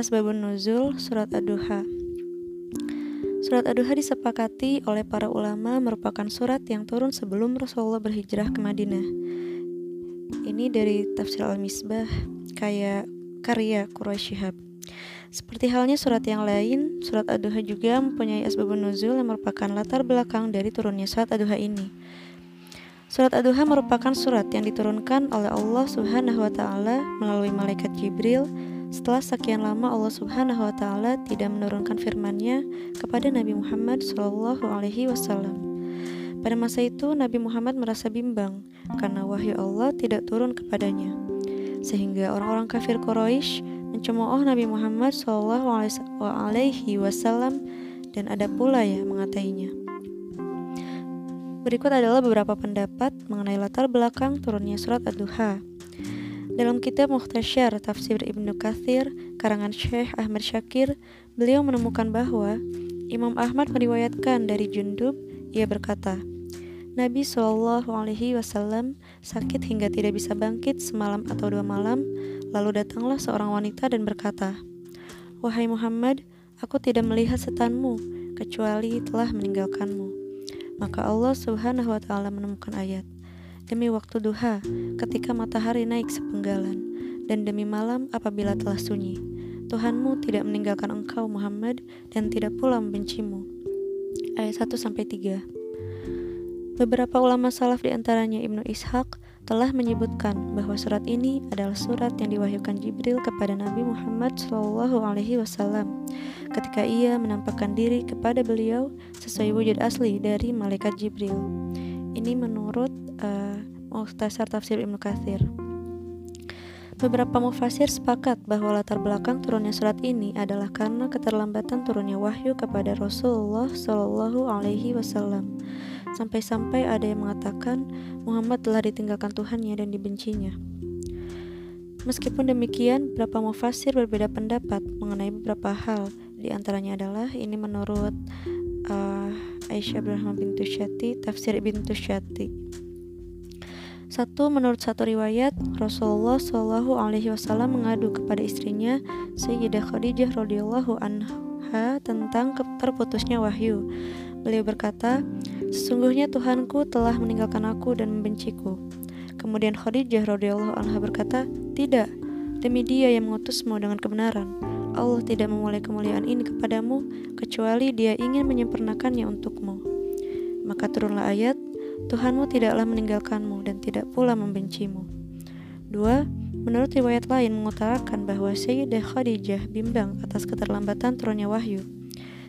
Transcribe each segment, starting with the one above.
Asbabun Nuzul Surat Ad-Duha Surat Ad-Duha disepakati oleh para ulama merupakan surat yang turun sebelum Rasulullah berhijrah ke Madinah. Ini dari tafsir Al-Misbah kayak karya Quraisy Shihab. Seperti halnya surat yang lain, surat Ad-Duha juga mempunyai asbabun nuzul yang merupakan latar belakang dari turunnya surat Ad-Duha ini. Surat Ad-Duha merupakan surat yang diturunkan oleh Allah Subhanahu wa taala melalui malaikat Jibril setelah sekian lama Allah Subhanahu wa taala tidak menurunkan firman-Nya kepada Nabi Muhammad Shallallahu alaihi wasallam. Pada masa itu Nabi Muhammad merasa bimbang karena wahyu Allah tidak turun kepadanya. Sehingga orang-orang kafir Quraisy mencemooh Nabi Muhammad Shallallahu alaihi wasallam dan ada pula ya mengatainya. Berikut adalah beberapa pendapat mengenai latar belakang turunnya surat Ad-Duha. Dalam kitab Mukhtasyar Tafsir Ibnu Kathir, karangan Syekh Ahmad Syakir, beliau menemukan bahwa Imam Ahmad meriwayatkan dari Jundub, ia berkata, Nabi Shallallahu Alaihi Wasallam sakit hingga tidak bisa bangkit semalam atau dua malam. Lalu datanglah seorang wanita dan berkata, Wahai Muhammad, aku tidak melihat setanmu kecuali telah meninggalkanmu. Maka Allah Subhanahu Wa Taala menemukan ayat demi waktu duha ketika matahari naik sepenggalan, dan demi malam apabila telah sunyi. Tuhanmu tidak meninggalkan engkau Muhammad dan tidak pula membencimu. Ayat 1 sampai 3. Beberapa ulama salaf di antaranya Ibnu Ishaq telah menyebutkan bahwa surat ini adalah surat yang diwahyukan Jibril kepada Nabi Muhammad Shallallahu Alaihi Wasallam ketika ia menampakkan diri kepada beliau sesuai wujud asli dari malaikat Jibril. Ini menurut uh, Mukhtasar Tafsir Ibnu Katsir. Beberapa mufasir sepakat bahwa latar belakang turunnya surat ini adalah karena keterlambatan turunnya wahyu kepada Rasulullah Shallallahu Alaihi Wasallam. Sampai-sampai ada yang mengatakan Muhammad telah ditinggalkan Tuhannya dan dibencinya. Meskipun demikian, beberapa mufasir berbeda pendapat mengenai beberapa hal. Di antaranya adalah ini menurut uh, Aisyah Abdurrahman bintu Syati, tafsir bintu Syati. Satu, menurut satu riwayat, Rasulullah Shallallahu Alaihi Wasallam mengadu kepada istrinya Sayyidah Khadijah radhiyallahu anha tentang terputusnya wahyu. Beliau berkata, sesungguhnya Tuhanku telah meninggalkan aku dan membenciku. Kemudian Khadijah radhiyallahu anha berkata, tidak, demi Dia yang mengutusmu dengan kebenaran. Allah tidak memulai kemuliaan ini kepadamu kecuali Dia ingin menyempurnakannya untukmu. Maka turunlah ayat, Tuhanmu tidaklah meninggalkanmu dan tidak pula membencimu. Dua, menurut riwayat lain mengutarakan bahwa Sayyidah Khadijah bimbang atas keterlambatan turunnya wahyu.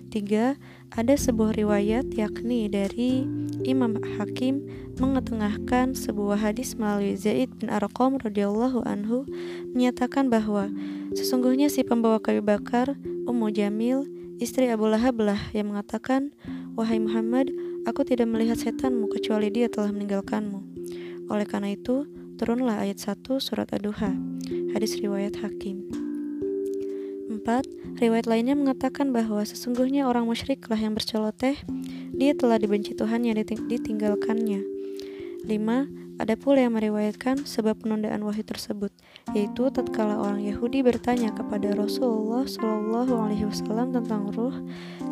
Tiga, ada sebuah riwayat yakni dari Imam Hakim mengetengahkan sebuah hadis melalui Zaid bin Arqam radhiyallahu anhu menyatakan bahwa sesungguhnya si pembawa kayu bakar Ummu Jamil istri Abu Lahab lah yang mengatakan wahai Muhammad aku tidak melihat setanmu kecuali dia telah meninggalkanmu oleh karena itu turunlah ayat 1 surat Ad-Duha hadis riwayat Hakim 4. Riwayat lainnya mengatakan bahwa sesungguhnya orang musyriklah yang berceloteh, dia telah dibenci Tuhan yang ditinggalkannya. 5. Ada pula yang meriwayatkan sebab penundaan wahyu tersebut, yaitu tatkala orang Yahudi bertanya kepada Rasulullah Shallallahu Alaihi Wasallam tentang ruh,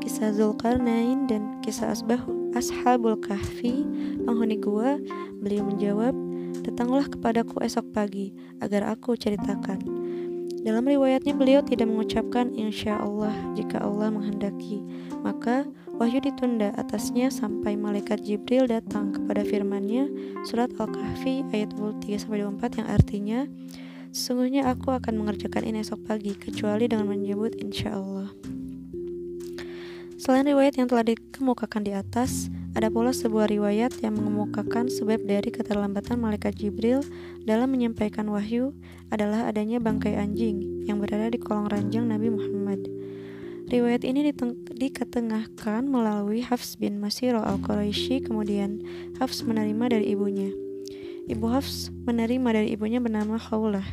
kisah Zulkarnain dan kisah Asbahu, Ashabul Kahfi, penghuni gua, beliau menjawab, datanglah kepadaku esok pagi agar aku ceritakan. Dalam riwayatnya beliau tidak mengucapkan insya Allah jika Allah menghendaki. Maka wahyu ditunda atasnya sampai malaikat Jibril datang kepada firmannya surat Al-Kahfi ayat 23-24 yang artinya Sesungguhnya aku akan mengerjakan ini esok pagi kecuali dengan menyebut insya Allah. Selain riwayat yang telah dikemukakan di atas, ada pula sebuah riwayat yang mengemukakan sebab dari keterlambatan malaikat Jibril dalam menyampaikan wahyu adalah adanya bangkai anjing yang berada di kolong ranjang Nabi Muhammad. Riwayat ini diketengahkan melalui Hafs bin Masiro al-Quraisy kemudian Hafs menerima dari ibunya. Ibu Hafs menerima dari ibunya bernama Khawlah.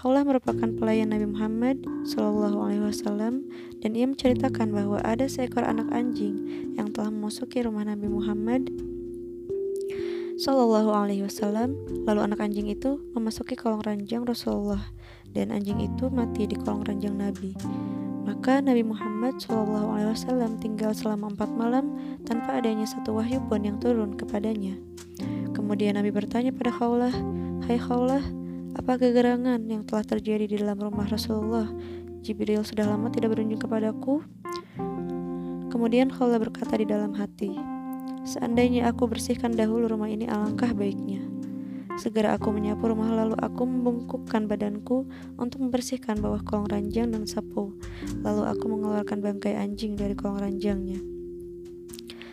Khawlah merupakan pelayan Nabi Muhammad Shallallahu Alaihi Wasallam dan ia menceritakan bahwa ada seekor anak anjing yang telah memasuki rumah Nabi Muhammad Shallallahu Alaihi Wasallam. Lalu anak anjing itu memasuki kolong ranjang Rasulullah dan anjing itu mati di kolong ranjang Nabi. Maka Nabi Muhammad SAW tinggal selama empat malam tanpa adanya satu wahyu pun yang turun kepadanya. Kemudian Nabi bertanya pada Khawlah, Hai Khawlah, apa kegerangan yang telah terjadi di dalam rumah Rasulullah? Jibril sudah lama tidak berunjung kepadaku. Kemudian Khawlah berkata di dalam hati, Seandainya aku bersihkan dahulu rumah ini alangkah baiknya. Segera aku menyapu rumah lalu aku membungkukkan badanku untuk membersihkan bawah kolong ranjang dan sapu. Lalu aku mengeluarkan bangkai anjing dari kolong ranjangnya.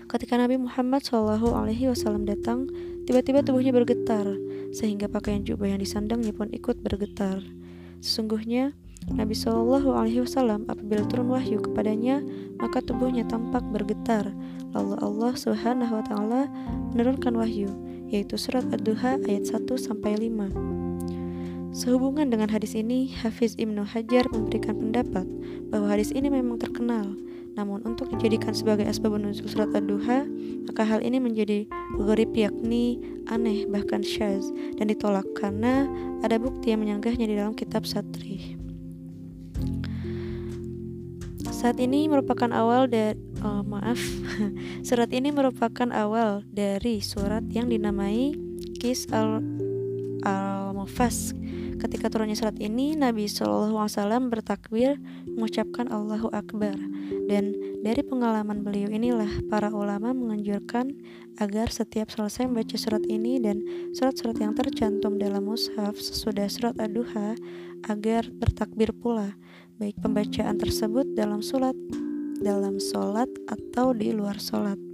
Ketika Nabi Muhammad Wasallam datang, tiba-tiba tubuhnya bergetar, sehingga pakaian jubah yang disandangnya pun ikut bergetar. Sesungguhnya Nabi Wasallam apabila turun wahyu kepadanya maka tubuhnya tampak bergetar. Lalu Allah Subhanahu Wa Taala menurunkan wahyu yaitu surat Ad-Duha ayat 1 sampai 5. Sehubungan dengan hadis ini, Hafiz Ibnu Hajar memberikan pendapat bahwa hadis ini memang terkenal. Namun untuk dijadikan sebagai asbab nuzul surat Ad-Duha, maka hal ini menjadi gharib yakni aneh bahkan syaz dan ditolak karena ada bukti yang menyanggahnya di dalam kitab Satrih. Saat ini merupakan awal dari oh, maaf, surat ini merupakan awal dari surat yang dinamai Kis al al Mufas. Ketika turunnya surat ini, Nabi Wasallam bertakbir mengucapkan Allahu Akbar. Dan dari pengalaman beliau inilah para ulama menganjurkan agar setiap selesai membaca surat ini dan surat-surat yang tercantum dalam mushaf sesudah surat ad-duha agar bertakbir pula baik pembacaan tersebut dalam sholat, dalam sholat atau di luar sholat.